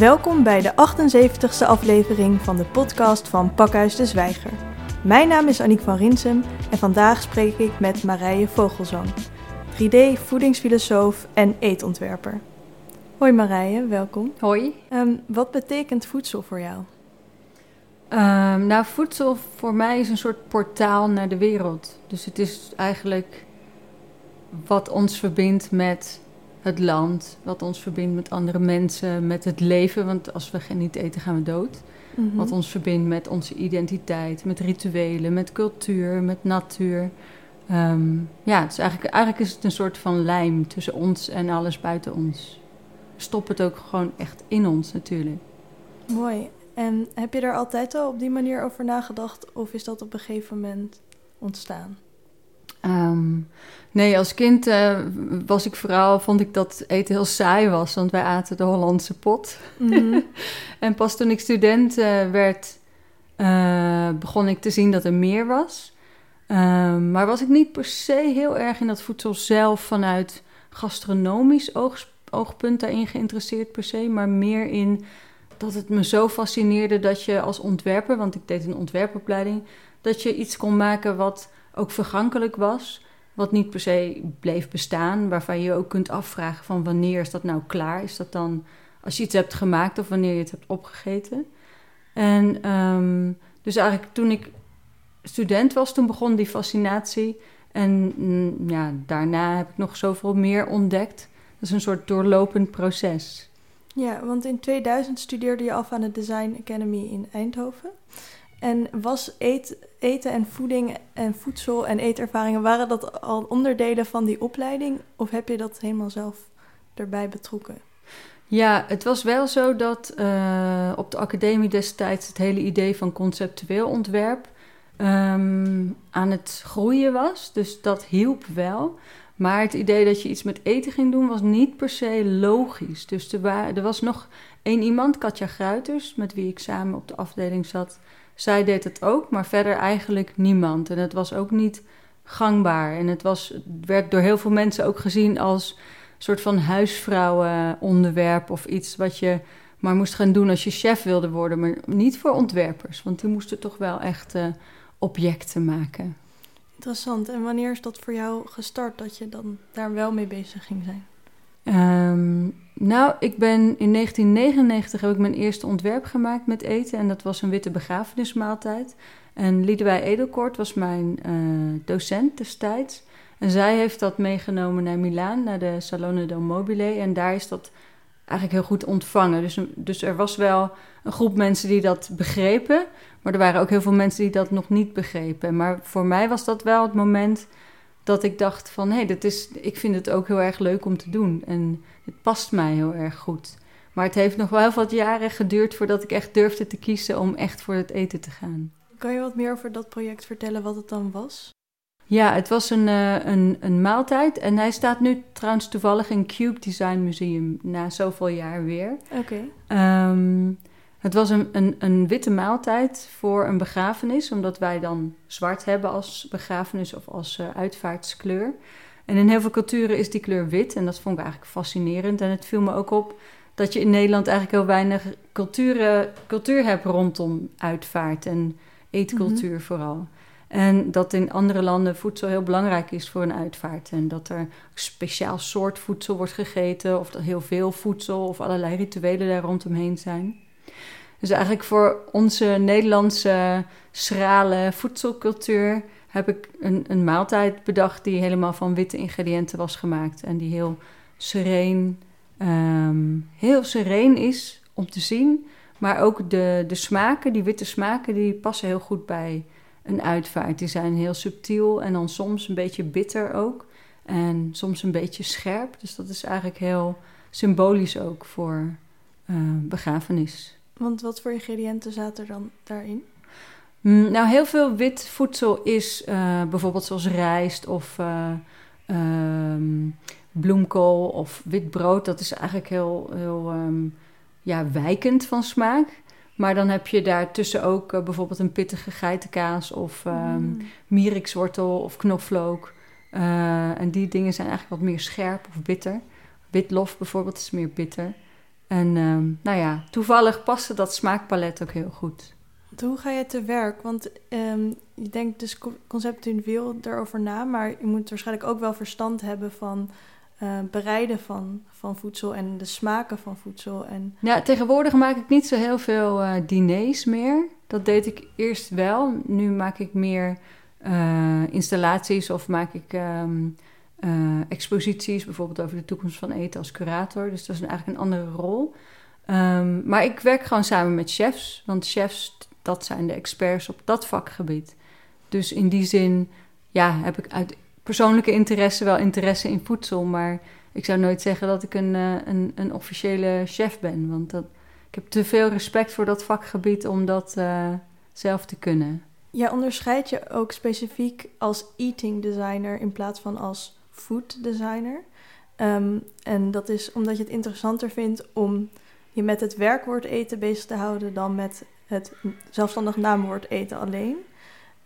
Welkom bij de 78ste aflevering van de podcast van Pakhuis de Zwijger. Mijn naam is Aniek van Rinsem en vandaag spreek ik met Marije Vogelzang, 3D voedingsfilosoof en eetontwerper. Hoi Marije, welkom. Hoi. Ehm, wat betekent voedsel voor jou? Ehm, nou, voedsel voor mij is een soort portaal naar de wereld. Dus het is eigenlijk wat ons verbindt met het land, wat ons verbindt met andere mensen, met het leven. Want als we niet eten, gaan we dood. Mhm. Wat ons verbindt met onze identiteit, met rituelen, met cultuur, met natuur. Ehm, ja, dus eigenlijk, eigenlijk is het een soort van lijm tussen ons en alles buiten ons. Stop het ook gewoon echt in ons natuurlijk. Mooi. En heb je daar altijd al op die manier over nagedacht of is dat op een gegeven moment ontstaan? Ehm, nee, als kind eh, was ik vooral, vond ik dat eten heel saai was, want wij aten de Hollandse pot. Mhm. En pas toen ik student eh, werd, eh, begon ik te zien dat er meer was. Ehm, maar was ik niet per se heel erg in dat voedsel zelf vanuit gastronomisch oog, oogpunt daarin geïnteresseerd per se, maar meer in dat het me zo fascineerde dat je als ontwerper, want ik deed een ontwerpopleiding, dat je iets kon maken wat ook vergankelijk was, wat niet per se bleef bestaan, waarvan je ook kunt afvragen van wanneer is dat nou klaar? Is dat dan als je iets hebt gemaakt of wanneer je het hebt opgegeten? En ehm, dus eigenlijk toen ik student was, toen begon die fascinatie. En mm, ja, daarna heb ik nog zoveel meer ontdekt. Dat is een soort doorlopend proces. Ja, want in 2000 studeerde je af aan de Design Academy in Eindhoven. En was eten en voeding en voedsel en eetervaringen, waren dat al onderdelen van die opleiding? Of heb je dat helemaal zelf erbij betrokken? Ja, het was wel zo dat eh, op de academie destijds het hele idee van conceptueel ontwerp ehm, aan het groeien was. Dus dat hielp wel. Maar het idee dat je iets met eten ging doen was niet per se logisch. Dus er, er was nog één iemand, Katja Gruiters, met wie ik samen op de afdeling zat. Zij deed het ook, maar verder eigenlijk niemand. En het was ook niet gangbaar. En het, was, werd door heel veel mensen ook gezien als een soort van huisvrouwenonderwerp of iets wat je maar moest gaan doen als je chef wilde worden, maar niet voor ontwerpers, want die moesten toch wel echt eh, objecten maken. Interessant. En wanneer is dat voor jou gestart dat je dan daar wel mee bezig ging zijn? Ehm, nou, ik ben in 1999 heb ik mijn eerste ontwerp gemaakt met eten en dat was een witte begrafenismaaltijd. En Liedewij Edelkort was mijn eh, docent destijds. En zij heeft dat meegenomen naar Milaan, naar de Salone del Mobile. En daar is dat eigenlijk heel goed ontvangen. Dus, dus er was wel een groep mensen die dat begrepen. Maar er waren ook heel veel mensen die dat nog niet begrepen. Maar voor mij was dat wel het moment dat ik dacht van... hé, hey, dat is, ik vind het ook heel erg leuk om te doen. En het past mij heel erg goed. Maar het heeft nog wel wat jaren geduurd... voordat ik echt durfde te kiezen om echt voor het eten te gaan. Kan je wat meer over dat project vertellen, wat het dan was? Ja, het was een, uh, een, een maaltijd. En hij staat nu trouwens toevallig in Cube Design Museum... na zoveel jaar weer. Oké. Okay. Um, het was een, een, een, witte maaltijd voor een begrafenis, omdat wij dan zwart hebben als begrafenis of als uh, uitvaartskleur. En in heel veel culturen is die kleur wit en dat vond ik eigenlijk fascinerend. En het viel me ook op dat je in Nederland eigenlijk heel weinig culturen, cultuur hebt rondom uitvaart en eetcultuur mm -hmm. vooral. En dat in andere landen voedsel heel belangrijk is voor een uitvaart. En dat er een speciaal soort voedsel wordt gegeten, of dat heel veel voedsel of allerlei rituelen daar rondomheen zijn. Dus eigenlijk voor onze Nederlandse schrale voedselcultuur heb ik een, een, maaltijd bedacht die helemaal van witte ingrediënten was gemaakt. En die heel sereen, um, heel sereen is om te zien. Maar ook de, de smaken, die witte smaken, die passen heel goed bij een uitvaart. Die zijn heel subtiel en dan soms een beetje bitter ook. En soms een beetje scherp. Dus dat is eigenlijk heel symbolisch ook voor uh, begrafenis. Want wat voor ingrediënten zaten er dan daarin? Mm, nou, heel veel wit voedsel is uh, bijvoorbeeld zoals rijst of uh, um, bloemkool of wit brood. Dat is eigenlijk heel, heel um, ja, wijkend van smaak. Maar dan heb je daartussen ook uh, bijvoorbeeld een pittige geitenkaas of um, mm. mierikswortel of knoflook. en die dingen zijn eigenlijk wat meer scherp of bitter. Witlof bijvoorbeeld is meer bitter. En ehm, nou ja, toevallig paste dat smaakpalet ook heel goed. Hoe ga je te werk? Want ehm, je denkt dus conceptueel erover na, maar je moet waarschijnlijk ook wel verstand hebben van uh, bereiden van, van voedsel en de smaken van voedsel. En... Ja, tegenwoordig maak ik niet zo heel veel uh, diners meer. Dat deed ik eerst wel. Nu maak ik meer uh, installaties of maak ik um, exposities, bijvoorbeeld over de toekomst van eten als curator. Dus dat is eigenlijk een andere rol. Um, maar ik werk gewoon samen met chefs, want chefs, dat zijn de experts op dat vakgebied. Dus in die zin, ja, heb ik uit persoonlijke interesse wel interesse in voedsel. Maar ik zou nooit zeggen dat ik een, uh, een, een, officiële chef ben. Want dat, ik heb te veel respect voor dat vakgebied om dat uh, zelf te kunnen. Ja, onderscheid je ook specifiek als eating designer in plaats van als food designer. Um, en dat is omdat je het interessanter vindt om je met het werkwoord eten bezig te houden dan met het zelfstandig naamwoord eten alleen.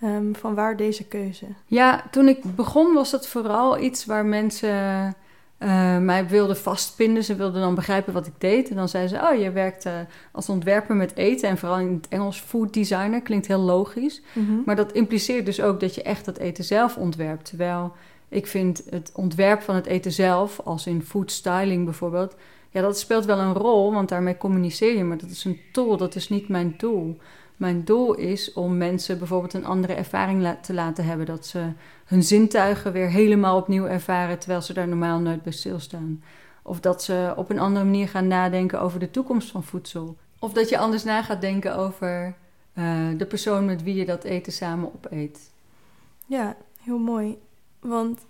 Um, van waar deze keuze? Ja, toen ik begon was dat vooral iets waar mensen uh, mij wilden vastpinnen. Ze wilden dan begrijpen wat ik deed. En dan zeiden ze, oh, je werkt uh, als ontwerper met eten. En vooral in het Engels food designer. Klinkt heel logisch. Mm -hmm. Maar dat impliceert dus ook dat je echt dat eten zelf ontwerpt. Terwijl ik vind het ontwerp van het eten zelf, als in food styling bijvoorbeeld... Ja, dat speelt wel een rol, want daarmee communiceer je. Maar dat is een tool, dat is niet mijn doel. Mijn doel is om mensen bijvoorbeeld een andere ervaring te laten hebben. Dat ze hun zintuigen weer helemaal opnieuw ervaren terwijl ze daar normaal nooit bij stilstaan. Of dat ze op een andere manier gaan nadenken over de toekomst van voedsel. Of dat je anders na gaat denken over uh, de persoon met wie je dat eten samen opeet. Ja, heel mooi. Want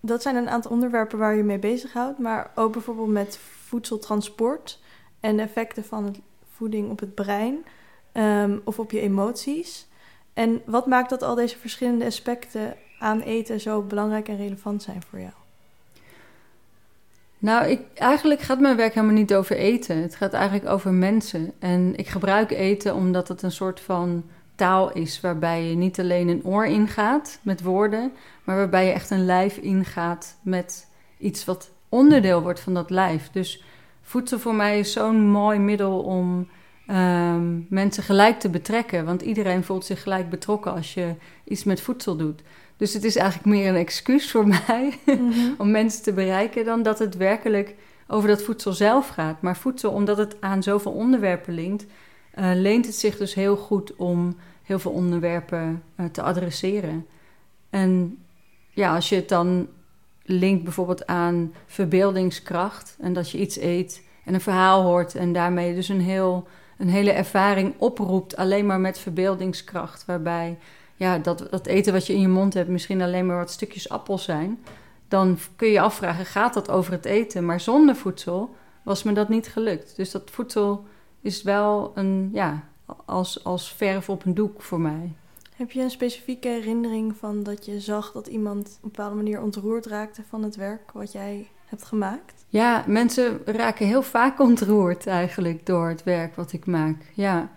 dat zijn een aantal onderwerpen waar je mee bezighoudt. Maar ook bijvoorbeeld met voedseltransport en de effecten van voeding op het brein um, of op je emoties. En wat maakt dat al deze verschillende aspecten aan eten zo belangrijk en relevant zijn voor jou? Nou, ik, eigenlijk gaat mijn werk helemaal niet over eten. Het gaat eigenlijk over mensen. En ik gebruik eten omdat het een soort van taal is waarbij je niet alleen een oor ingaat met woorden, maar waarbij je echt een lijf ingaat met iets wat onderdeel wordt van dat lijf. Dus voedsel voor mij is zo'n mooi middel om um, mensen gelijk te betrekken. Want iedereen voelt zich gelijk betrokken als je iets met voedsel doet. Dus het is eigenlijk meer een excuus voor mij mm-hmm. om mensen te bereiken dan dat het werkelijk over dat voedsel zelf gaat. Maar voedsel, omdat het aan zoveel onderwerpen linkt, uh, leent het zich dus heel goed om heel veel onderwerpen uh, te adresseren. En ja, als je het dan linkt bijvoorbeeld aan verbeeldingskracht en dat je iets eet en een verhaal hoort en daarmee dus een heel een hele ervaring oproept alleen maar met verbeeldingskracht. Waarbij ja, dat, dat eten wat je in je mond hebt misschien alleen maar wat stukjes appel zijn. Dan kun je je afvragen, gaat dat over het eten? Maar zonder voedsel was me dat niet gelukt. Dus dat voedsel is wel een, ja, als, als verf op een doek voor mij. Heb je een specifieke herinnering van dat je zag dat iemand op een bepaalde manier ontroerd raakte van het werk wat jij hebt gemaakt? Ja, mensen raken heel vaak ontroerd eigenlijk door het werk wat ik maak. Ja,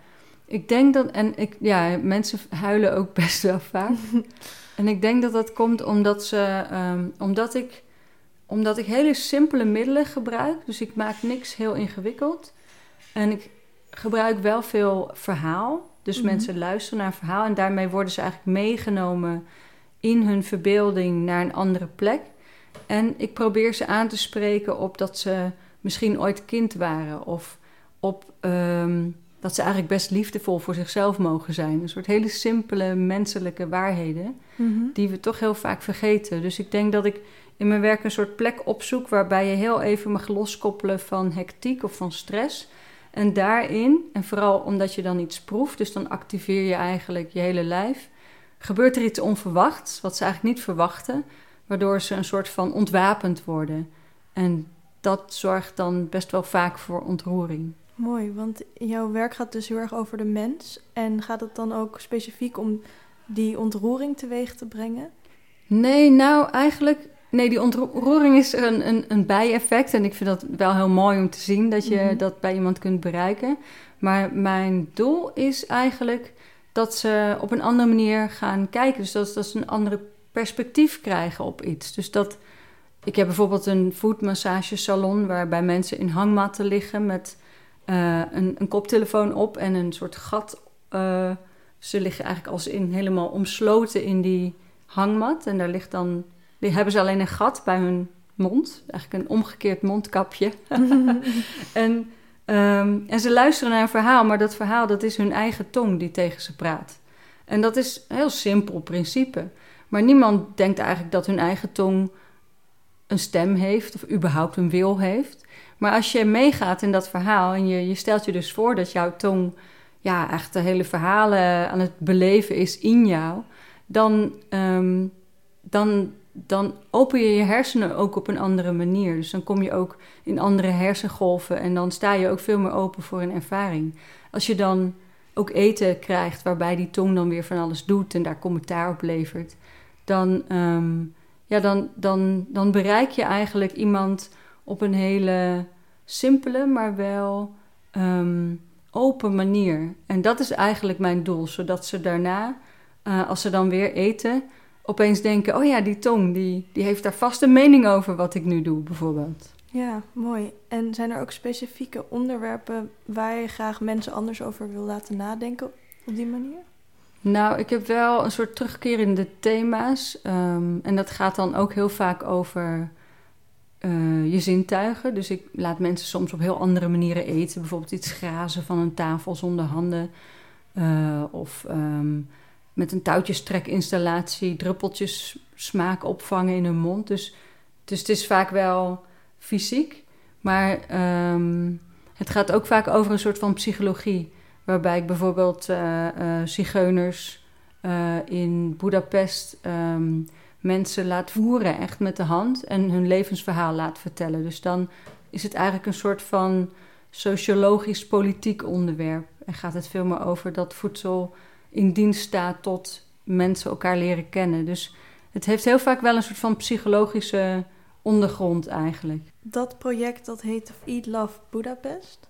ik denk dat, en ik, ja, mensen huilen ook best wel vaak. en ik denk dat dat komt omdat ze, um, omdat ik, omdat ik hele simpele middelen gebruik. Dus ik maak niks heel ingewikkeld. En ik gebruik wel veel verhaal. Dus mm-hmm. mensen luisteren naar een verhaal en daarmee worden ze eigenlijk meegenomen in hun verbeelding naar een andere plek. En ik probeer ze aan te spreken op dat ze misschien ooit kind waren. Of op um, dat ze eigenlijk best liefdevol voor zichzelf mogen zijn. Een soort hele simpele menselijke waarheden mm-hmm. die we toch heel vaak vergeten. Dus ik denk dat ik in mijn werk een soort plek opzoek waarbij je heel even mag loskoppelen van hectiek of van stress. En daarin, en vooral omdat je dan iets proeft, dus dan activeer je eigenlijk je hele lijf, gebeurt er iets onverwachts, wat ze eigenlijk niet verwachten waardoor ze een soort van ontwapend worden. En dat zorgt dan best wel vaak voor ontroering. Mooi, want jouw werk gaat dus heel erg over de mens. En gaat het dan ook specifiek om die ontroering teweeg te brengen? Nee, nou eigenlijk. Nee, die ontroering is een, een, een bijeffect. En ik vind dat wel heel mooi om te zien dat je mhm. dat bij iemand kunt bereiken. Maar mijn doel is eigenlijk dat ze op een andere manier gaan kijken. Dus dat, dat is een andere perspectief krijgen op iets. Dus dat Ik heb bijvoorbeeld een voetmassagesalon waarbij mensen in hangmatten liggen met eh, een, een, koptelefoon op en een soort gat. Uh, ze liggen eigenlijk als in helemaal omsloten in die hangmat. En daar ligt dan, die hebben ze alleen een gat bij hun mond. Eigenlijk een omgekeerd mondkapje. en, um, en ze luisteren naar een verhaal, maar dat verhaal dat is hun eigen tong die tegen ze praat. En dat is een heel simpel principe. Maar niemand denkt eigenlijk dat hun eigen tong een stem heeft of überhaupt een wil heeft. Maar als je meegaat in dat verhaal en je, je stelt je dus voor dat jouw tong ja, echt de hele verhalen aan het beleven is in jou, dan, um, dan, dan open je je hersenen ook op een andere manier. Dus dan kom je ook in andere hersengolven en dan sta je ook veel meer open voor een ervaring. Als je dan ook eten krijgt waarbij die tong dan weer van alles doet en daar commentaar op levert, dan, ehm, ja, dan, dan, dan bereik je eigenlijk iemand op een hele simpele, maar wel ehm, open manier. En dat is eigenlijk mijn doel, zodat ze daarna, uh, als ze dan weer eten, opeens denken: oh ja, die tong, die, die heeft daar vast een mening over wat ik nu doe, bijvoorbeeld. Ja, mooi. En zijn er ook specifieke onderwerpen waar je graag mensen anders over wil laten nadenken op die manier? Nou, ik heb wel een soort terugkerende thema's. Um, en dat gaat dan ook heel vaak over uh, je zintuigen. Dus ik laat mensen soms op heel andere manieren eten. Bijvoorbeeld iets grazen van een tafel zonder handen. Uh, of um, met een touwtjestrekinstallatie druppeltjes smaak opvangen in hun mond. Dus, dus het is vaak wel fysiek. Maar um, het gaat ook vaak over een soort van psychologie. Waarbij ik bijvoorbeeld uh, zigeuners uh, in Budapest um, mensen laat voeren, echt met de hand, en hun levensverhaal laat vertellen. Dus dan is het eigenlijk een soort van sociologisch-politiek onderwerp. En gaat het veel meer over dat voedsel in dienst staat tot mensen elkaar leren kennen. Dus het heeft heel vaak wel een soort van psychologische ondergrond eigenlijk. Dat project dat heet Eat Love Budapest.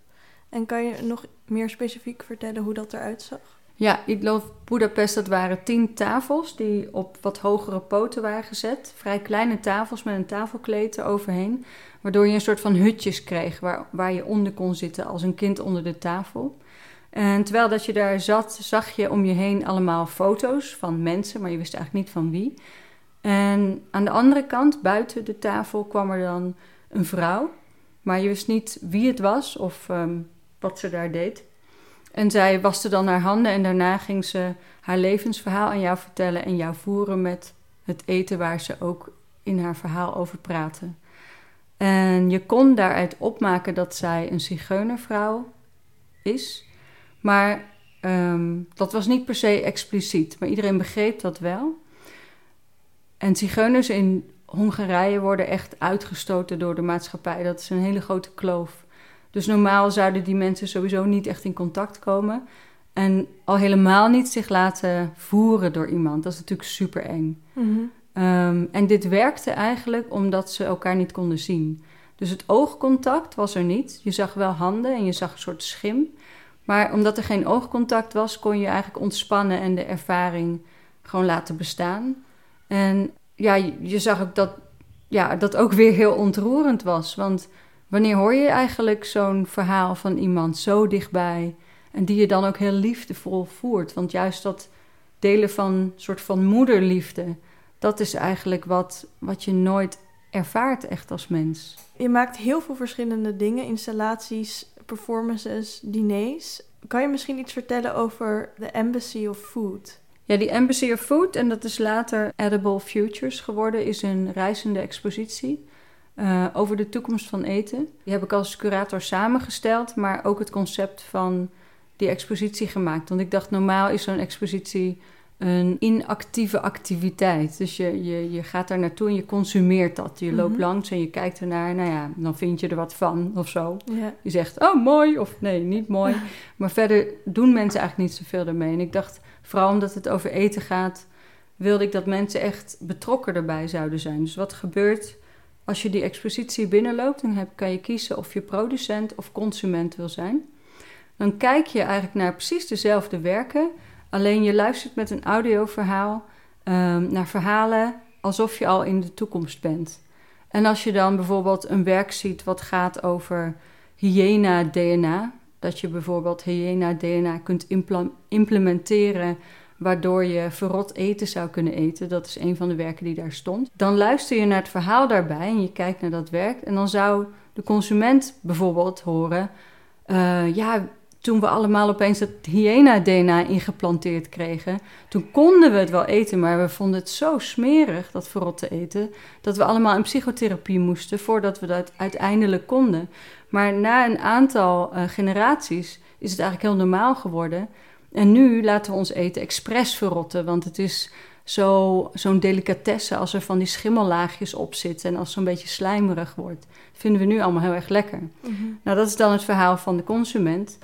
En kan je nog meer specifiek vertellen hoe dat eruit zag? Ja, Eat Love Budapest, dat waren tien tafels die op wat hogere poten waren gezet. Vrij kleine tafels met een tafelkleed eroverheen. Waardoor je een soort van hutjes kreeg waar, waar je onder kon zitten als een kind onder de tafel. En terwijl dat je daar zat, zag je om je heen allemaal foto's van mensen, maar je wist eigenlijk niet van wie. En aan de andere kant, buiten de tafel, kwam er dan een vrouw. Maar je wist niet wie het was of um, wat ze daar deed. En zij waste dan haar handen en daarna ging ze haar levensverhaal aan jou vertellen en jou voeren met het eten waar ze ook in haar verhaal over praatte. En je kon daaruit opmaken dat zij een zigeunervrouw is, maar um, dat was niet per se expliciet, maar iedereen begreep dat wel. En zigeuners in Hongarije worden echt uitgestoten door de maatschappij. Dat is een hele grote kloof. Dus normaal zouden die mensen sowieso niet echt in contact komen. En al helemaal niet zich laten voeren door iemand. Dat is natuurlijk super eng. Mm um, en dit werkte eigenlijk omdat ze elkaar niet konden zien. Dus het oogcontact was er niet. Je zag wel handen en je zag een soort schim. Maar omdat er geen oogcontact was, kon je eigenlijk ontspannen en de ervaring gewoon laten bestaan. En ja, je zag ook dat ja, dat ook weer heel ontroerend was. Want wanneer hoor je eigenlijk zo'n verhaal van iemand zo dichtbij en die je dan ook heel liefdevol voert? Want juist dat delen van soort van moederliefde, dat is eigenlijk wat, wat je nooit ervaart echt als mens. Je maakt heel veel verschillende dingen, installaties, performances, diners. Kan je misschien iets vertellen over de Embassy of Food? Ja, die Embassy of Food, en dat is later Edible Futures geworden, is een reizende expositie uh, over de toekomst van eten. Die heb ik als curator samengesteld, maar ook het concept van die expositie gemaakt. Want ik dacht, normaal is zo'n expositie een inactieve activiteit. Dus je, je, je gaat daar naartoe en je consumeert dat. Je loopt mhm. langs en je kijkt ernaar. Nou ja, dan vind je er wat van of zo. Je zegt, oh mooi of nee, niet mooi. maar verder doen mensen eigenlijk niet zoveel ermee. En ik dacht, vooral omdat het over eten gaat... wilde ik dat mensen echt betrokken erbij zouden zijn. Dus wat gebeurt als je die expositie binnenloopt... dan heb, kan je kiezen of je producent of consument wil zijn. Dan kijk je eigenlijk naar precies dezelfde werken... Alleen je luistert met een audioverhaal um, naar verhalen alsof je al in de toekomst bent. En als je dan bijvoorbeeld een werk ziet wat gaat over hyena-DNA, dat je bijvoorbeeld hyena-DNA kunt implementeren waardoor je verrot eten zou kunnen eten. Dat is een van de werken die daar stond. Dan luister je naar het verhaal daarbij en je kijkt naar dat werk. En dan zou de consument bijvoorbeeld horen: uh, ja, toen we allemaal opeens het hyena-DNA ingeplanteerd kregen, toen konden we het wel eten, maar we vonden het zo smerig, dat verrotte eten, dat we allemaal in psychotherapie moesten voordat we dat uiteindelijk konden. Maar na een aantal uh, generaties is het eigenlijk heel normaal geworden. En nu laten we ons eten expres verrotten, want het is zo, zo'n delicatesse als er van die schimmellaagjes op zitten en als het zo'n beetje slijmerig wordt. vinden we nu allemaal heel erg lekker. Mhm. Nou, dat is dan het verhaal van de consument.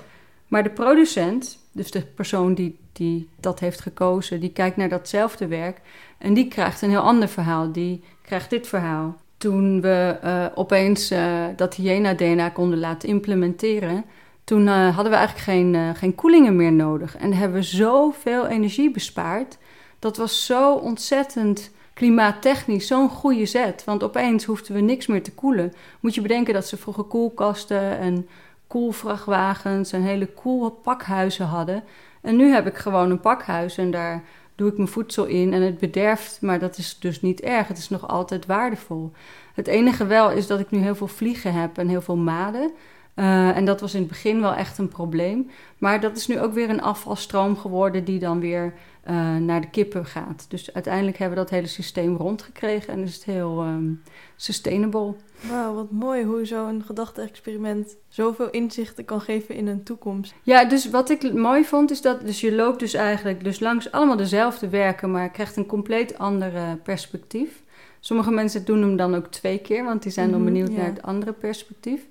Maar de producent, dus de persoon die, die dat heeft gekozen, die kijkt naar datzelfde werk en die krijgt een heel ander verhaal. Die krijgt dit verhaal. Toen we uh, opeens uh, dat hyena-DNA konden laten implementeren, toen uh, hadden we eigenlijk geen, geen koelingen meer nodig. En hebben we zoveel energie bespaard. Dat was zo ontzettend klimaattechnisch zo'n goede zet. Want opeens hoefden we niks meer te koelen. Moet je bedenken dat ze vroeger koelkasten en koelvrachtwagens en hele koel pakhuizen hadden. En nu heb ik gewoon een pakhuis en daar doe ik mijn voedsel in en het bederft, maar dat is dus niet erg. Het is nog altijd waardevol. Het enige wel is dat ik nu heel veel vliegen heb en heel veel maden. Uh, en dat was in het begin wel echt een probleem. Maar dat is nu ook weer een afvalstroom geworden die dan weer uh, naar de kippen gaat. Dus uiteindelijk hebben we dat hele systeem rondgekregen en is het heel um, sustainable. Wauw, wat mooi hoe zo'n gedachte-experiment zoveel inzichten kan geven in een toekomst. Ja, dus wat ik mooi vond is dat dus je loopt dus eigenlijk dus langs allemaal dezelfde werken, maar krijgt een compleet ander perspectief. Sommige mensen doen hem dan ook twee keer, want die zijn dan mhm, benieuwd naar het andere perspectief.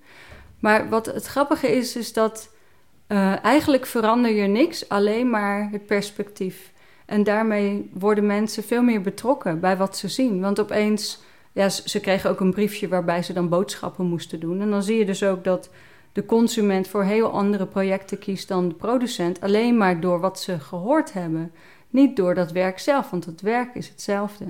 Maar wat het grappige is, is dat uh, eigenlijk verander je niks, alleen maar het perspectief. En daarmee worden mensen veel meer betrokken bij wat ze zien. Want opeens, ja, ze kregen ook een briefje waarbij ze dan boodschappen moesten doen. En dan zie je dus ook dat de consument voor heel andere projecten kiest dan de producent, alleen maar door wat ze gehoord hebben. Niet door dat werk zelf, want het werk is hetzelfde.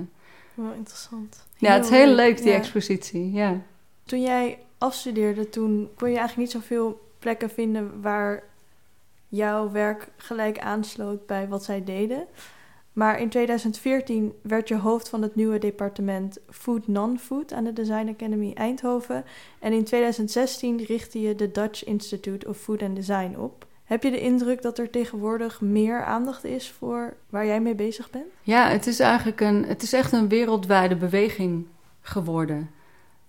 Wow, interessant. ja, het is heel leuk, die expositie. Ja. Toen jij afstudeerde, toen kon je eigenlijk niet zoveel plekken vinden waar jouw werk gelijk aansloot bij wat zij deden. Maar in 2014 werd je hoofd van het nieuwe departement Food Non-Food aan de Design Academy Eindhoven. En in 2016 richtte je de Dutch Institute of Food and Design op. Heb je de indruk dat er tegenwoordig meer aandacht is voor waar jij mee bezig bent? Ja, het is eigenlijk een, het is echt een wereldwijde beweging geworden.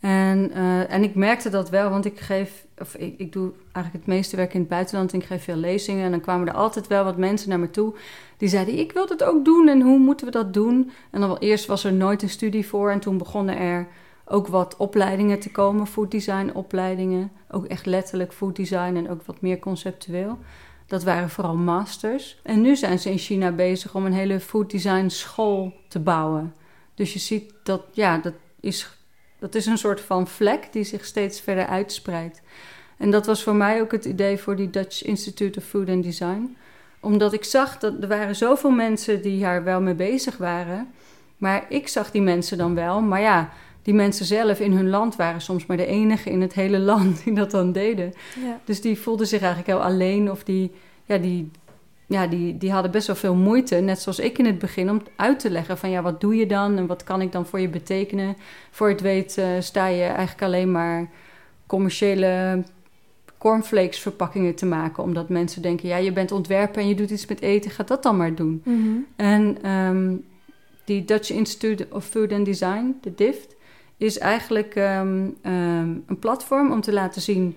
En, uh, en ik merkte dat wel, want ik geef, of ik, ik doe eigenlijk het meeste werk in het buitenland en ik geef veel lezingen. En dan kwamen er altijd wel wat mensen naar me toe die zeiden: Ik wil het ook doen en hoe moeten we dat doen? En dan wel, eerst was er nooit een studie voor en toen begonnen er ook wat opleidingen te komen, food design opleidingen. Ook echt letterlijk food design en ook wat meer conceptueel. Dat waren vooral masters. En nu zijn ze in China bezig om een hele food design school te bouwen. Dus je ziet dat, ja, dat is dat is een soort van vlek die zich steeds verder uitspreidt. En dat was voor mij ook het idee voor die Dutch Institute of Food and Design. Omdat ik zag dat er waren zoveel mensen die daar wel mee bezig waren. Maar ik zag die mensen dan wel. Maar ja, die mensen zelf in hun land waren soms maar de enige in het hele land die dat dan deden. Ja. Dus die voelden zich eigenlijk heel alleen of die, ja, die, ja, die, die hadden best wel veel moeite, net zoals ik in het begin, om uit te leggen van ja, wat doe je dan en wat kan ik dan voor je betekenen. Voor je het weet uh, sta je eigenlijk alleen maar commerciële cornflakes verpakkingen te maken, omdat mensen denken ja, je bent ontwerper en je doet iets met eten, ga dat dan maar doen. Mhm. En um, die Dutch Institute of Food and Design, de DIFT, is eigenlijk um, um, een platform om te laten zien,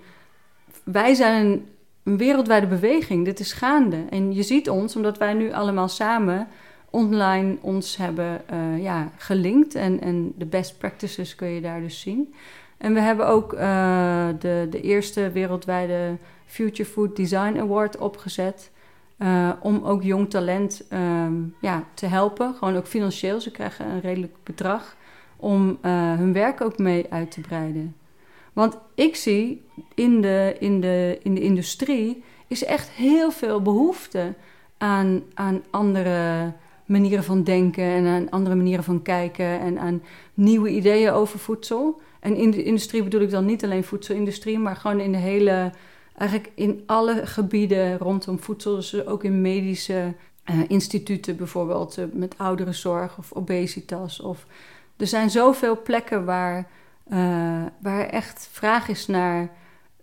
wij zijn een wereldwijde beweging. Dit is gaande. En je ziet ons, omdat wij nu allemaal samen online ons hebben uh, ja, gelinkt. En, en de best practices kun je daar dus zien. En we hebben ook uh, de, de eerste wereldwijde Future Food Design Award opgezet. Uh, om ook jong talent um, ja, te helpen. Gewoon ook financieel. Ze krijgen een redelijk bedrag om hun werk ook mee uit te breiden. Want ik zie in de, in de, in de industrie is echt heel veel behoefte aan, aan andere manieren van denken en aan andere manieren van kijken en aan nieuwe ideeën over voedsel. En in de industrie bedoel ik dan niet alleen voedselindustrie, maar gewoon in de hele, eigenlijk in alle gebieden rondom voedsel. Dus ook in medische uh, instituten bijvoorbeeld, uh, met ouderenzorg of obesitas. Of, er zijn zoveel plekken waar, uh, waar echt vraag is naar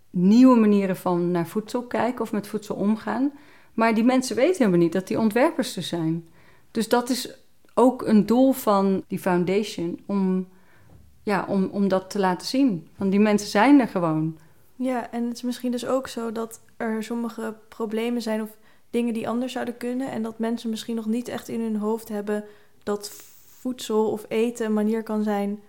nieuwe manieren van naar voedsel kijken of met voedsel omgaan. Maar die mensen weten helemaal niet dat die ontwerpers er zijn. Dus dat is ook een doel van die foundation om, ja, om, om dat te laten zien. Want die mensen zijn er gewoon. Ja, en het is misschien dus ook zo dat er sommige problemen zijn of dingen die anders zouden kunnen. En dat mensen misschien nog niet echt in hun hoofd hebben dat voedsel of eten een manier kan zijn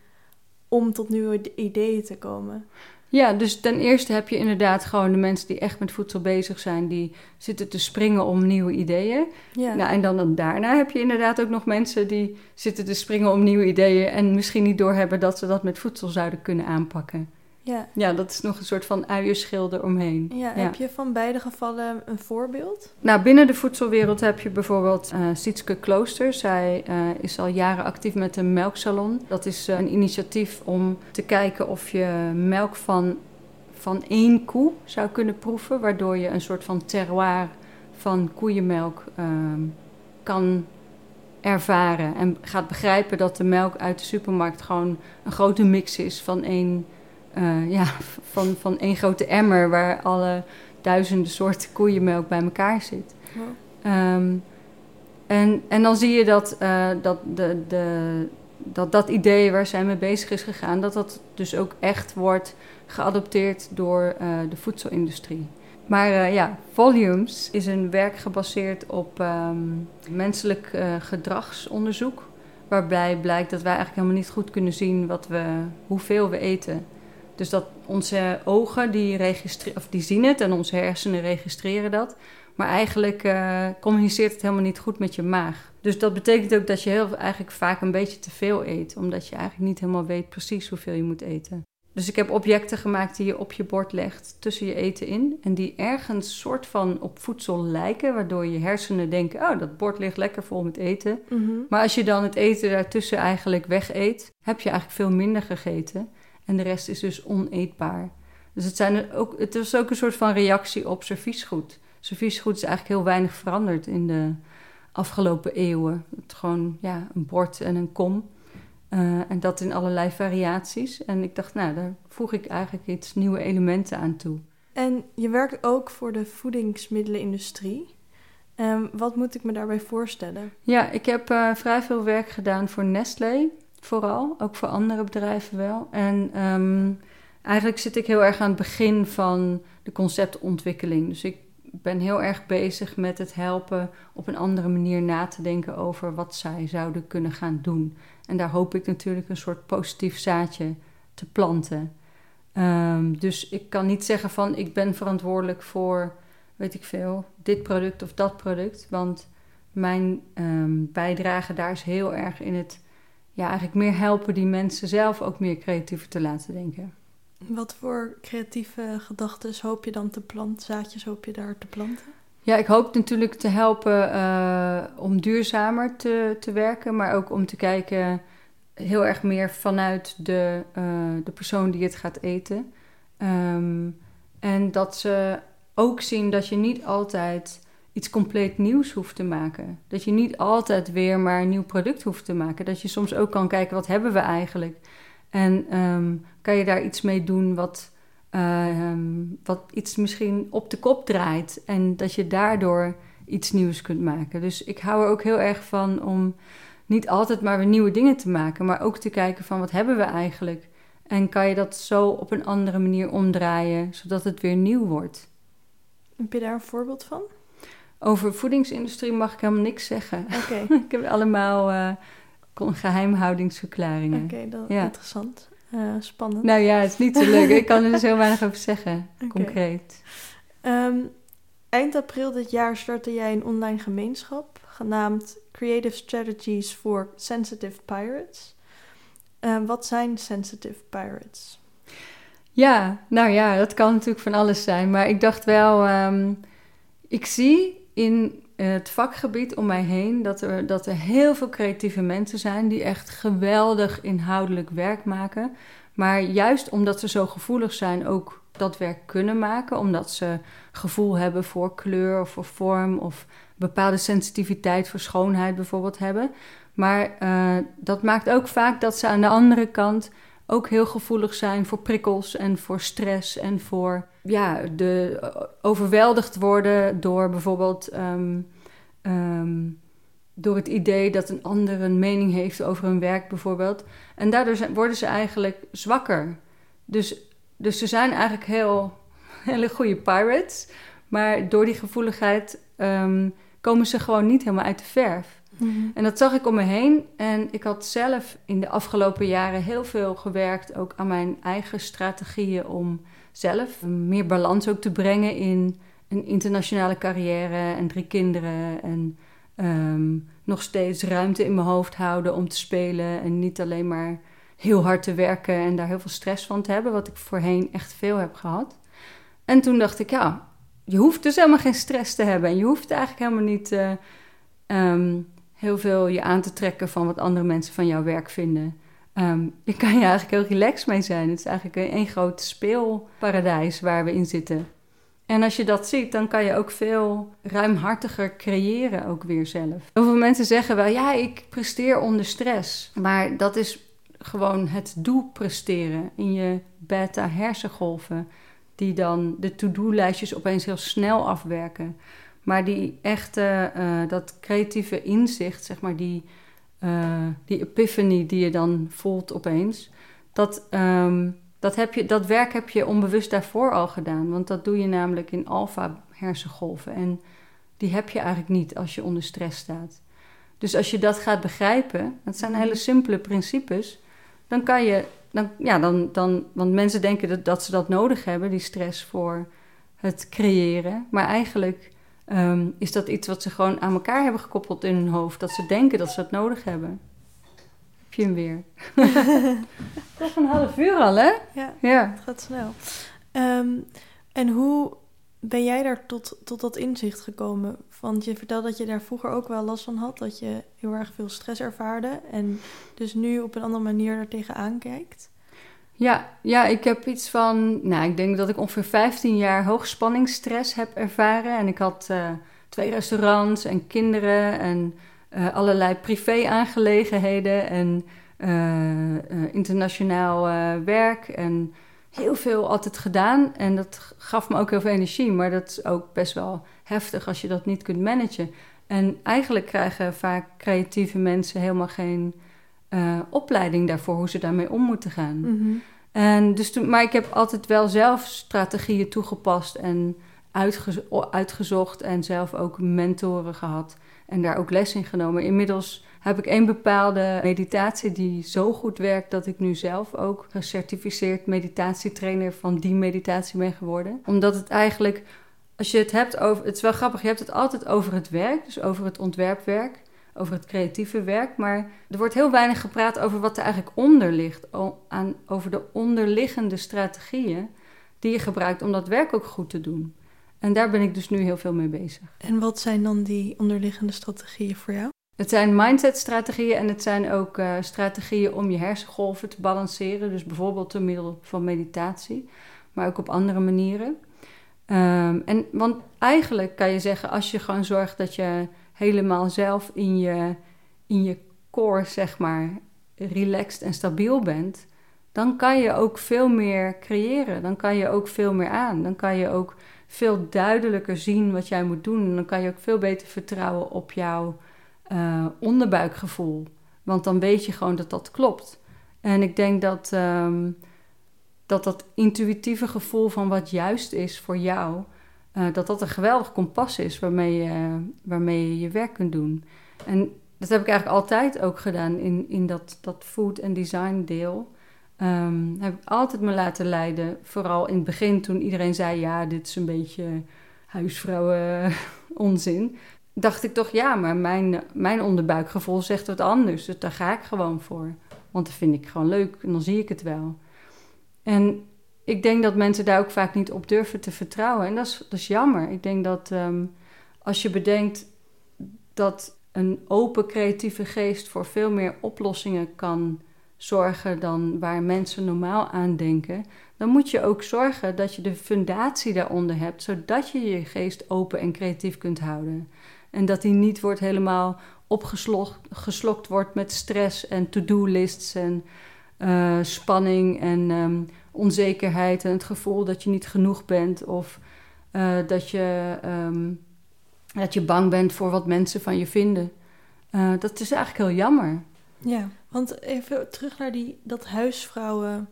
om tot nieuwe ideeën te komen. Ja, dus ten eerste heb je inderdaad gewoon de mensen die echt met voedsel bezig zijn, die zitten te springen om nieuwe ideeën. Ja. Nou, en dan, dan daarna heb je inderdaad ook nog mensen die zitten te springen om nieuwe ideeën en misschien niet doorhebben dat ze dat met voedsel zouden kunnen aanpakken. Ja. ja, dat is nog een soort van uienschilder omheen. Ja, heb je van beide gevallen een voorbeeld? Nou, binnen de voedselwereld heb je bijvoorbeeld uh, Sietske Klooster. Zij uh, is al jaren actief met een melksalon. Dat is uh, een initiatief om te kijken of je melk van, van één koe zou kunnen proeven. Waardoor je een soort van terroir van koeienmelk ehm, kan ervaren. En gaat begrijpen dat de melk uit de supermarkt gewoon een grote mix is van één uh, ja, van, van één grote emmer waar alle duizenden soorten koeienmelk bij elkaar zit. Um, en, en dan zie je dat, uh, dat, de, de, dat dat idee waar zij mee bezig is gegaan, dat dat dus ook echt wordt geadopteerd door uh, de voedselindustrie. Maar ja, Volumes is een werk gebaseerd op um, menselijk gedragsonderzoek. Waarbij blijkt dat wij eigenlijk helemaal niet goed kunnen zien wat we, hoeveel we eten. Dus dat onze ogen die, registreren, of die zien het en onze hersenen registreren dat. Maar eigenlijk uh, communiceert het helemaal niet goed met je maag. Dus dat betekent ook dat je heel, eigenlijk vaak een beetje te veel eet. Omdat je eigenlijk niet helemaal weet precies hoeveel je moet eten. Dus ik heb objecten gemaakt die je op je bord legt tussen je eten in. En die ergens soort van op voedsel lijken. Waardoor je hersenen denken, oh dat bord ligt lekker vol met eten. Mhm. Maar als je dan het eten daartussen eigenlijk wegeet, heb je eigenlijk veel minder gegeten. En de rest is dus oneetbaar. Dus het, zijn ook, het was ook een soort van reactie op serviesgoed. Serviesgoed is eigenlijk heel weinig veranderd in de afgelopen eeuwen. Het gewoon ja, een bord en een kom. Uh, en dat in allerlei variaties. En ik dacht, nou, daar voeg ik eigenlijk iets nieuwe elementen aan toe. En je werkt ook voor de voedingsmiddelenindustrie. Um, wat moet ik me daarbij voorstellen? Ja, ik heb uh, vrij veel werk gedaan voor Nestlé vooral, ook voor andere bedrijven wel. En um, eigenlijk zit ik heel erg aan het begin van de conceptontwikkeling. Dus ik ben heel erg bezig met het helpen op een andere manier na te denken over wat zij zouden kunnen gaan doen. En daar hoop ik natuurlijk een soort positief zaadje te planten. Um, dus ik kan niet zeggen van ik ben verantwoordelijk voor, weet ik veel, dit product of dat product. Want mijn um, bijdrage daar is heel erg in het ja, eigenlijk meer helpen die mensen zelf ook meer creatiever te laten denken. Wat voor creatieve gedachten hoop je dan te planten, zaadjes hoop je daar te planten? Ja, ik hoop natuurlijk te helpen uh, om duurzamer te, te werken, maar ook om te kijken heel erg meer vanuit de, uh, de persoon die het gaat eten. Um, en dat ze ook zien dat je niet altijd iets compleet nieuws hoeft te maken. Dat je niet altijd weer maar een nieuw product hoeft te maken. Dat je soms ook kan kijken, wat hebben we eigenlijk? En um, kan je daar iets mee doen wat, uh, wat iets misschien op de kop draait. En dat je daardoor iets nieuws kunt maken. Dus ik hou er ook heel erg van om niet altijd maar weer nieuwe dingen te maken. Maar ook te kijken van, wat hebben we eigenlijk? En kan je dat zo op een andere manier omdraaien, zodat het weer nieuw wordt? Heb je daar een voorbeeld van? Over voedingsindustrie mag ik helemaal niks zeggen. Oké. ik heb allemaal uh, geheimhoudingsverklaringen. Oké, dat is interessant. Uh, spannend. Nou ja, het is niet zo leuk. ik kan er dus heel weinig over zeggen, concreet. Um, eind april dit jaar startte jij een online gemeenschap genaamd Creative Strategies for Sensitive Pirates. Uh, wat zijn sensitive pirates? Ja, nou ja, dat kan natuurlijk van alles zijn. Maar ik dacht wel, um, ik zie in het vakgebied om mij heen dat er, dat er heel veel creatieve mensen zijn die echt geweldig inhoudelijk werk maken. Maar juist omdat ze zo gevoelig zijn, ook dat werk kunnen maken. Omdat ze gevoel hebben voor kleur of voor vorm of bepaalde sensitiviteit voor schoonheid bijvoorbeeld hebben. Maar uh, dat maakt ook vaak dat ze aan de andere kant ook heel gevoelig zijn voor prikkels en voor stress en voor ja, de, overweldigd worden door bijvoorbeeld um, um, door het idee dat een ander een mening heeft over hun werk bijvoorbeeld. En daardoor worden ze eigenlijk zwakker. Dus, dus ze zijn eigenlijk heel hele goede pirates, maar door die gevoeligheid um, komen ze gewoon niet helemaal uit de verf. Mhm. En dat zag ik om me heen. En ik had zelf in de afgelopen jaren heel veel gewerkt, ook aan mijn eigen strategieën om zelf meer balans ook te brengen in een internationale carrière en drie kinderen. En um, nog steeds ruimte in mijn hoofd houden om te spelen. En niet alleen maar heel hard te werken en daar heel veel stress van te hebben, wat ik voorheen echt veel heb gehad. En toen dacht ik, ja, je hoeft dus helemaal geen stress te hebben. En je hoeft eigenlijk helemaal niet uh, heel veel je aan te trekken van wat andere mensen van jouw werk vinden. Um, je kan je eigenlijk heel relaxed mee zijn. Het is eigenlijk een groot speelparadijs waar we in zitten. En als je dat ziet, dan kan je ook veel ruimhartiger creëren, ook weer zelf. Heel veel mensen zeggen wel, ja, ik presteer onder stress. Maar dat is gewoon het doel presteren in je beta-hersengolven, die dan de to-do-lijstjes opeens heel snel afwerken. Maar die echte, uh, dat creatieve inzicht, zeg maar, die, uh, die epiphany die je dan voelt opeens, dat, um, dat, heb je, dat werk heb je onbewust daarvoor al gedaan. Want dat doe je namelijk in alfa hersengolven. En die heb je eigenlijk niet als je onder stress staat. Dus als je dat gaat begrijpen, dat zijn hele simpele principes, dan kan je, dan, ja, dan, dan, want mensen denken dat ze dat nodig hebben, die stress voor het creëren. Maar eigenlijk um, is dat iets wat ze gewoon aan elkaar hebben gekoppeld in hun hoofd, dat ze denken dat ze dat nodig hebben je hem weer. is een half uur al, hè? Ja, ja. het gaat snel. Um, en hoe ben jij daar tot, tot dat inzicht gekomen? Want je vertelde dat je daar vroeger ook wel last van had, dat je heel erg veel stress ervaarde en dus nu op een andere manier er tegenaan kijkt. Ja, ja, ik heb iets van, nou, ik denk dat ik ongeveer 15 jaar hoogspanningsstress heb ervaren. En ik had uh, twee restaurants en kinderen en uh, allerlei privé-aangelegenheden en uh, internationaal werk en heel veel altijd gedaan. En dat gaf me ook heel veel energie, maar dat is ook best wel heftig als je dat niet kunt managen. En eigenlijk krijgen vaak creatieve mensen helemaal geen opleiding daarvoor hoe ze daarmee om moeten gaan. Mm en dus toen, maar ik heb altijd wel zelf strategieën toegepast en uitgezocht en zelf ook mentoren gehad en daar ook les in genomen. Inmiddels heb ik één bepaalde meditatie die zo goed werkt dat ik nu zelf ook gecertificeerd meditatietrainer van die meditatie ben geworden. Omdat het eigenlijk, als je het hebt over, het is wel grappig, je hebt het altijd over het werk, dus over het ontwerpwerk, over het creatieve werk, maar er wordt heel weinig gepraat over wat er eigenlijk onder ligt, aan, over de onderliggende strategieën die je gebruikt om dat werk ook goed te doen. En daar ben ik dus nu heel veel mee bezig. En wat zijn dan die onderliggende strategieën voor jou? Het zijn mindset-strategieën en het zijn ook uh, strategieën om je hersengolven te balanceren. Dus bijvoorbeeld door middel van meditatie, maar ook op andere manieren. Um, en, want eigenlijk kan je zeggen, als je gewoon zorgt dat je helemaal zelf in je, in je core, zeg maar, relaxed en stabiel bent, dan kan je ook veel meer creëren. Dan kan je ook veel meer aan. Dan kan je ook veel duidelijker zien wat jij moet doen. En dan kan je ook veel beter vertrouwen op jouw uh, onderbuikgevoel. Want dan weet je gewoon dat dat klopt. En ik denk dat, um, dat dat intuïtieve gevoel van wat juist is voor jou, uh, dat dat een geweldig kompas is waarmee je, waarmee je werk kunt doen. En dat heb ik eigenlijk altijd ook gedaan in, in dat, dat food en design deel. Um, heb ik altijd me laten leiden. Vooral in het begin toen iedereen zei: ja, dit is een beetje huisvrouwen onzin. Dacht ik toch, ja, maar mijn, mijn onderbuikgevoel zegt wat anders. Dus daar ga ik gewoon voor. Want dat vind ik gewoon leuk en dan zie ik het wel. En ik denk dat mensen daar ook vaak niet op durven te vertrouwen. En dat is, dat is jammer. Ik denk dat um, als je bedenkt dat een open creatieve geest voor veel meer oplossingen kan zorgen dan waar mensen normaal aan denken, dan moet je ook zorgen dat je de fundatie daaronder hebt, zodat je je geest open en creatief kunt houden. En dat die niet wordt helemaal opgeslokt wordt met stress en to-do-lists en uh, spanning en um, onzekerheid en het gevoel dat je niet genoeg bent of uh, dat, je, um, dat je bang bent voor wat mensen van je vinden. Uh, dat is eigenlijk heel jammer. Ja, want even terug naar die, dat huisvrouwen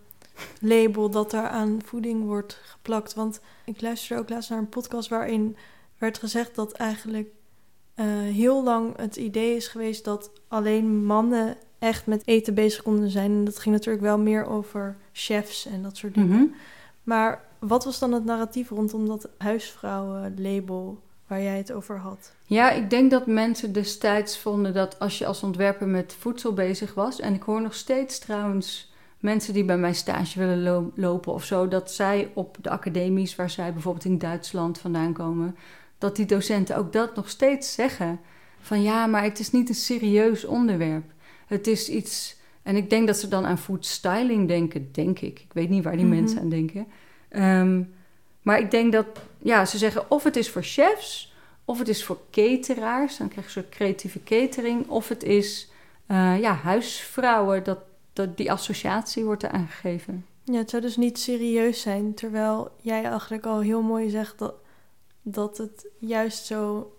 label dat daar aan voeding wordt geplakt. Want ik luisterde ook laatst naar een podcast waarin werd gezegd dat eigenlijk uh, heel lang het idee is geweest dat alleen mannen echt met eten bezig konden zijn. En dat ging natuurlijk wel meer over chefs en dat soort dingen. Mhm. Maar wat was dan het narratief rondom dat huisvrouwenlabel waar jij het over had? Ja, ik denk dat mensen destijds vonden dat als je als ontwerper met voedsel bezig was, en ik hoor nog steeds trouwens mensen die bij mij stage willen lopen of zo, dat zij op de academies waar zij bijvoorbeeld in Duitsland vandaan komen, dat die docenten ook dat nog steeds zeggen. Van ja, maar het is niet een serieus onderwerp. Het is iets. En ik denk dat ze dan aan food styling denken, denk ik. Ik weet niet waar die mhm. mensen aan denken. Ehm, maar ik denk dat, ja, ze zeggen of het is voor chefs, of het is voor cateraars, dan krijg je een soort creatieve catering, of het is, uh, ja, huisvrouwen, dat, dat, die associatie wordt er aangegeven. Ja, het zou dus niet serieus zijn, terwijl jij eigenlijk al heel mooi zegt dat, dat het juist zo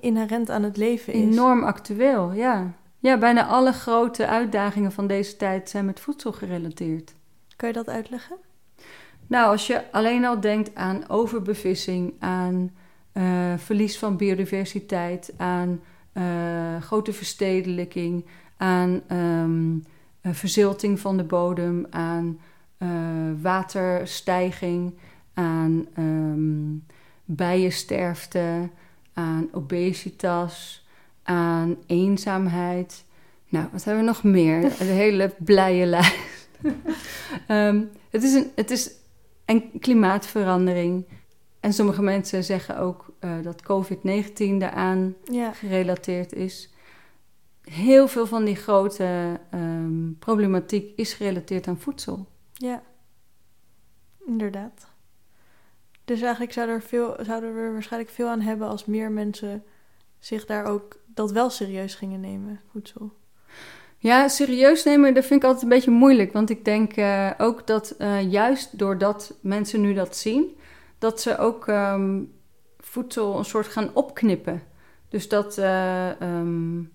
inherent aan het leven is. Enorm actueel, ja. Ja, bijna alle grote uitdagingen van deze tijd zijn met voedsel gerelateerd. Kan je dat uitleggen? Nou, als je alleen al denkt aan overbevissing, aan uh, verlies van biodiversiteit, aan uh, grote verstedelijking, aan um, verzilting van de bodem, aan uh, waterstijging, aan um, bijensterfte, aan obesitas, aan eenzaamheid. Nou, wat hebben we nog meer? Een hele blije lijst. um, het is een, het is en klimaatverandering. En sommige mensen zeggen ook uh, dat COVID-19 daaraan ja. gerelateerd is. Heel veel van die grote um, problematiek is gerelateerd aan voedsel. Ja, inderdaad. Dus eigenlijk zou er veel, zouden we er waarschijnlijk veel aan hebben als meer mensen zich daar ook dat wel serieus gingen nemen, voedsel. Ja, serieus nemen, dat vind ik altijd een beetje moeilijk. Want ik denk uh, ook dat uh, juist doordat mensen nu dat zien, dat ze ook um, voedsel een soort gaan opknippen. Dus dat uh, um,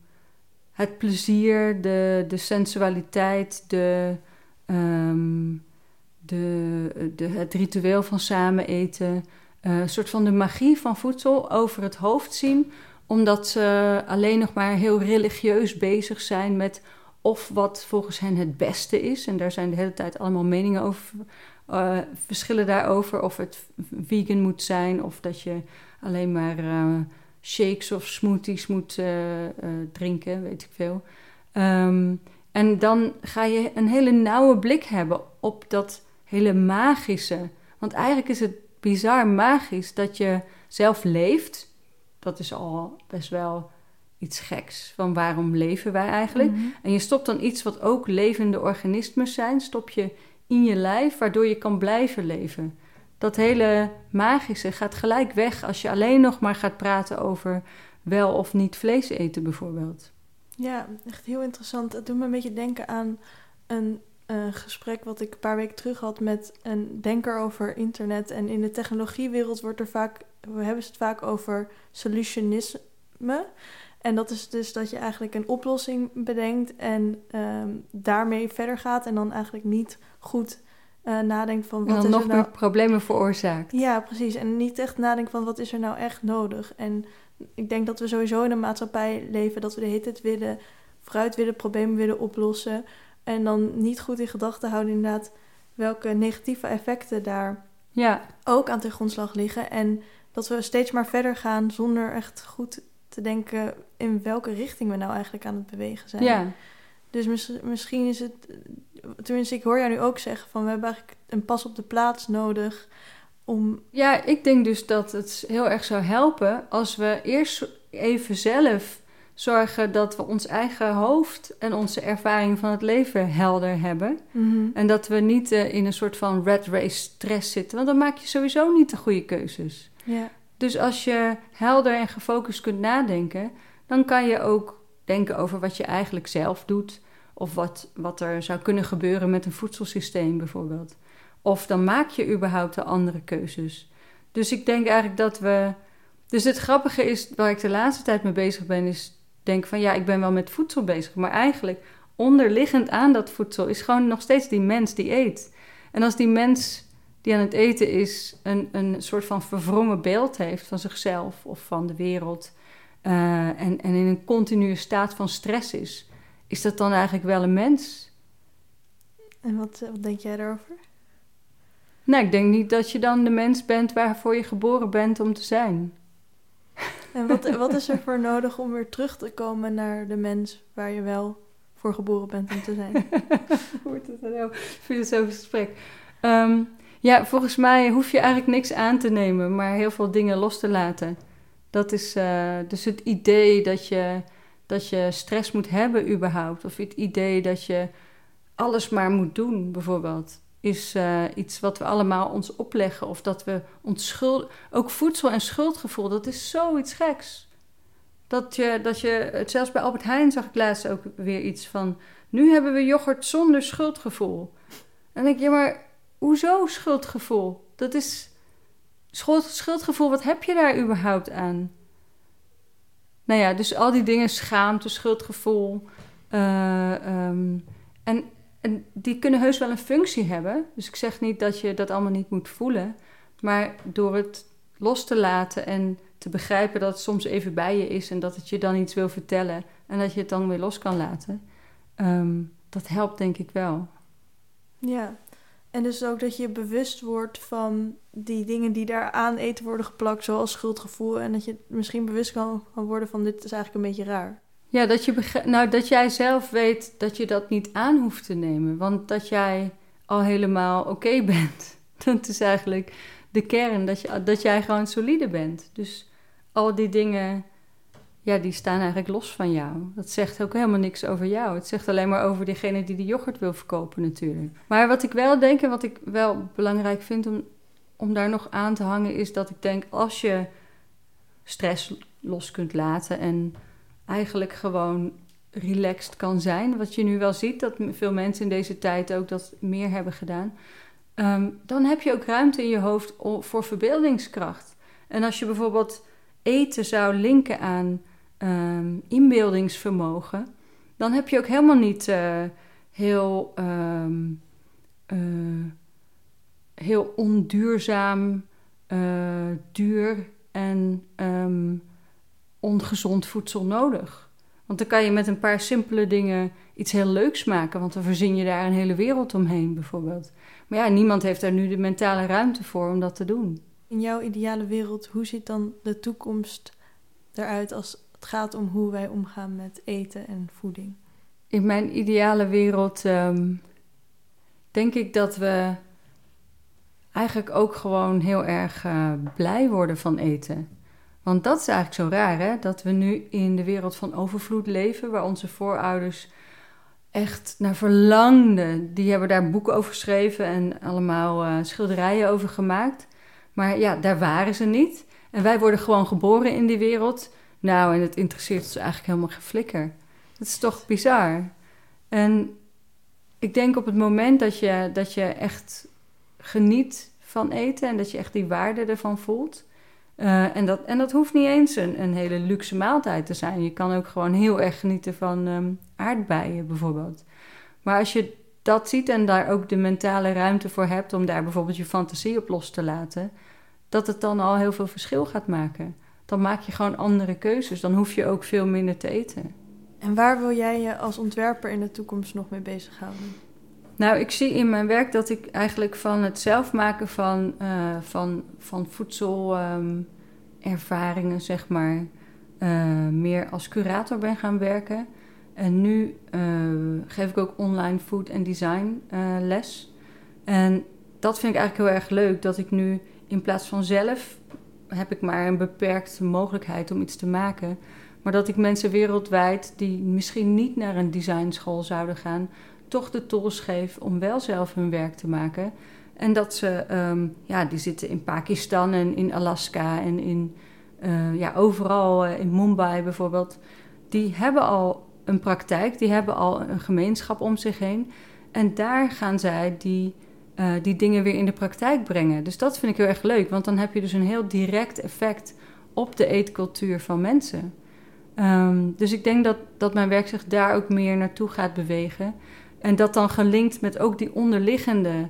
het plezier, de, de sensualiteit, de, um, de, de, het ritueel van samen eten, een soort van de magie van voedsel over het hoofd zien omdat ze alleen nog maar heel religieus bezig zijn met of wat volgens hen het beste is. En daar zijn de hele tijd allemaal meningen over, uh, verschillen daarover. Of het vegan moet zijn, of dat je alleen maar uh, shakes of smoothies moet uh, drinken, weet ik veel. Um, en dan ga je een hele nauwe blik hebben op dat hele magische. Want eigenlijk is het bizar magisch dat je zelf leeft. Dat is al best wel iets geks. Van waarom leven wij eigenlijk? Mhm. En je stopt dan iets wat ook levende organismen zijn, stop je in je lijf, waardoor je kan blijven leven. Dat hele magische gaat gelijk weg als je alleen nog maar gaat praten over wel of niet vlees eten, bijvoorbeeld. Ja, echt heel interessant. Het doet me een beetje denken aan een uh, gesprek wat ik een paar weken terug had met een denker over internet. En in de technologiewereld wordt er vaak, we hebben het vaak over solutionisme. En dat is dus dat je eigenlijk een oplossing bedenkt en ehm, daarmee verder gaat en dan eigenlijk niet goed uh, nadenkt van wat en dan is nog er nou... meer problemen veroorzaakt. Ja, precies. En niet echt nadenkt van wat is er nou echt nodig. En ik denk dat we sowieso in een maatschappij leven dat we de hele tijd willen vooruit willen, problemen willen oplossen. En dan niet goed in gedachten houden inderdaad welke negatieve effecten daar ja. ook aan ten grondslag liggen. En dat we steeds maar verder gaan zonder echt goed te denken in welke richting we nou eigenlijk aan het bewegen zijn. Ja. Dus misschien is het, tenminste, ik hoor jou nu ook zeggen van we hebben eigenlijk een pas op de plaats nodig om. Ja, ik denk dus dat het heel erg zou helpen als we eerst even zelf zorgen dat we ons eigen hoofd en onze ervaring van het leven helder hebben. Mhm. En dat we niet eh, in een soort van red race stress zitten, want dan maak je sowieso niet de goede keuzes. Ja. Dus als je helder en gefocust kunt nadenken, dan kan je ook denken over wat je eigenlijk zelf doet. Of wat, wat er zou kunnen gebeuren met een voedselsysteem bijvoorbeeld. Of dan maak je überhaupt de andere keuzes. Dus ik denk eigenlijk dat we. Dus het grappige is, waar ik de laatste tijd mee bezig ben, is denk van ja, ik ben wel met voedsel bezig. Maar eigenlijk onderliggend aan dat voedsel is gewoon nog steeds die mens die eet. En als die mens die aan het eten is, een, een soort van verwrongen beeld heeft van zichzelf of van de wereld. eh, en, en in een continue staat van stress is, is dat dan eigenlijk wel een mens? En wat, wat denk jij daarover? Nou, ik denk niet dat je dan de mens bent waarvoor je geboren bent om te zijn. En wat, wat is er voor nodig om weer terug te komen naar de mens waar je wel voor geboren bent om te zijn? Wordt het een heel filosofisch gesprek. Ehm, ja, volgens mij hoef je eigenlijk niks aan te nemen, maar heel veel dingen los te laten. Dat is eh, dus het idee dat je, dat je stress moet hebben überhaupt. Of het idee dat je alles maar moet doen, bijvoorbeeld. Is eh, iets wat we allemaal ons opleggen. Of dat we ons schuld... Ook voedsel en schuldgevoel, dat is zoiets geks. Dat je, dat je... Zelfs bij Albert Heijn zag ik laatst ook weer iets van... Nu hebben we yoghurt zonder schuldgevoel. En dan denk je, ja, maar hoezo schuldgevoel? Dat is schuld, schuldgevoel, wat heb je daar überhaupt aan? Nou ja, dus al die dingen, schaamte, schuldgevoel. eh, ehm, en, en die kunnen heus wel een functie hebben. Dus ik zeg niet dat je dat allemaal niet moet voelen. Maar door het los te laten en te begrijpen dat het soms even bij je is en dat het je dan iets wil vertellen en dat je het dan weer los kan laten, ehm, dat helpt denk ik wel. Ja. En dus ook dat je bewust wordt van die dingen die daar aan eten worden geplakt, zoals schuldgevoel. En dat je misschien bewust kan, kan worden van dit is eigenlijk een beetje raar. Ja, dat, je nou, dat jij zelf weet dat je dat niet aan hoeft te nemen. Want dat jij al helemaal oké bent. Dat is eigenlijk de kern. Dat, je, dat jij gewoon solide bent. Dus al die dingen, ja, die staan eigenlijk los van jou. Dat zegt ook helemaal niks over jou. Het zegt alleen maar over degene die de yoghurt wil verkopen natuurlijk. Maar wat ik wel denk en wat ik wel belangrijk vind om, om daar nog aan te hangen... is dat ik denk als je stress los kunt laten... en eigenlijk gewoon relaxed kan zijn. Wat je nu wel ziet, dat veel mensen in deze tijd ook dat meer hebben gedaan. Ehm, dan heb je ook ruimte in je hoofd voor verbeeldingskracht. En als je bijvoorbeeld eten zou linken aan ehm, inbeeldingsvermogen, dan heb je ook helemaal niet eh, heel, ehm, eh, heel onduurzaam, eh, duur en ongezond voedsel nodig. Want dan kan je met een paar simpele dingen iets heel leuks maken, want dan verzin je daar een hele wereld omheen bijvoorbeeld. Maar ja, niemand heeft daar nu de mentale ruimte voor om dat te doen. In jouw ideale wereld, hoe ziet dan de toekomst eruit als het gaat om hoe wij omgaan met eten en voeding? In mijn ideale wereld ehm, denk ik dat we eigenlijk ook gewoon heel erg eh, blij worden van eten. Want dat is eigenlijk zo raar, hè? Dat we nu in de wereld van overvloed leven, waar onze voorouders echt naar verlangden. Die hebben daar boeken over geschreven en allemaal eh, schilderijen over gemaakt. Maar ja, daar waren ze niet. En wij worden gewoon geboren in die wereld. Nou, en het interesseert ons eigenlijk helemaal geen flikker. Dat is toch bizar. En ik denk op het moment dat je, dat je echt geniet van eten en dat je echt die waarde ervan voelt. Eh, en, dat, en dat hoeft niet eens een, een hele luxe maaltijd te zijn. Je kan ook gewoon heel erg genieten van ehm, aardbeien bijvoorbeeld. Maar als je dat ziet en daar ook de mentale ruimte voor hebt om daar bijvoorbeeld je fantasie op los te laten, dat het dan al heel veel verschil gaat maken. Dan maak je gewoon andere keuzes. Dan hoef je ook veel minder te eten. En waar wil jij je als ontwerper in de toekomst nog mee bezighouden? Nou, ik zie in mijn werk dat ik eigenlijk van het zelf maken van, eh, van, van voedselervaringen, zeg maar, eh, meer als curator ben gaan werken. En nu eh, geef ik ook online food en design les. En dat vind ik eigenlijk heel erg leuk, dat ik nu in plaats van zelf heb ik maar een beperkte mogelijkheid om iets te maken. Maar dat ik mensen wereldwijd die misschien niet naar een designschool zouden gaan, toch de tools geef om wel zelf hun werk te maken. En dat ze, ehm, ja, die zitten in Pakistan en in Alaska en in, uh, ja, overal uh, in Mumbai bijvoorbeeld. Die hebben al een praktijk, die hebben al een gemeenschap om zich heen. En daar gaan zij die, uh, die dingen weer in de praktijk brengen. Dus dat vind ik heel erg leuk, want dan heb je dus een heel direct effect op de eetcultuur van mensen. Um, dus ik denk dat, dat mijn werk zich daar ook meer naartoe gaat bewegen. En dat dan gelinkt met ook die onderliggende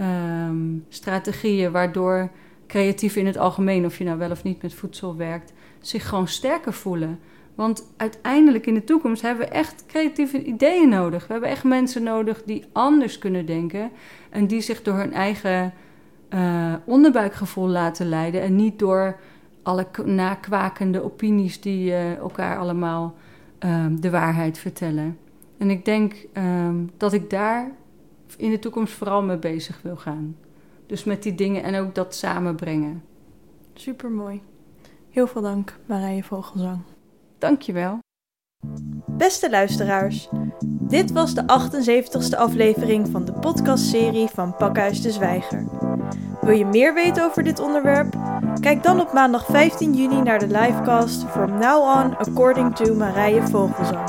um, strategieën, waardoor creatieven in het algemeen, of je nou wel of niet met voedsel werkt, zich gewoon sterker voelen. Want uiteindelijk in de toekomst hebben we echt creatieve ideeën nodig. We hebben echt mensen nodig die anders kunnen denken en die zich door hun eigen uh, onderbuikgevoel laten leiden en niet door alle nakwakende opinies die uh, elkaar allemaal um, de waarheid vertellen. En ik denk um, dat ik daar in de toekomst vooral mee bezig wil gaan. Dus met die dingen en ook dat samenbrengen. Super mooi. Heel veel dank, Marije Vogelzang. Dankjewel. Beste luisteraars, dit was de 78ste aflevering van de podcastserie van Pakhuis de Zwijger. Wil je meer weten over dit onderwerp? Kijk dan op maandag 15 juni naar de livecast From Now On According to Marije Vogelzang.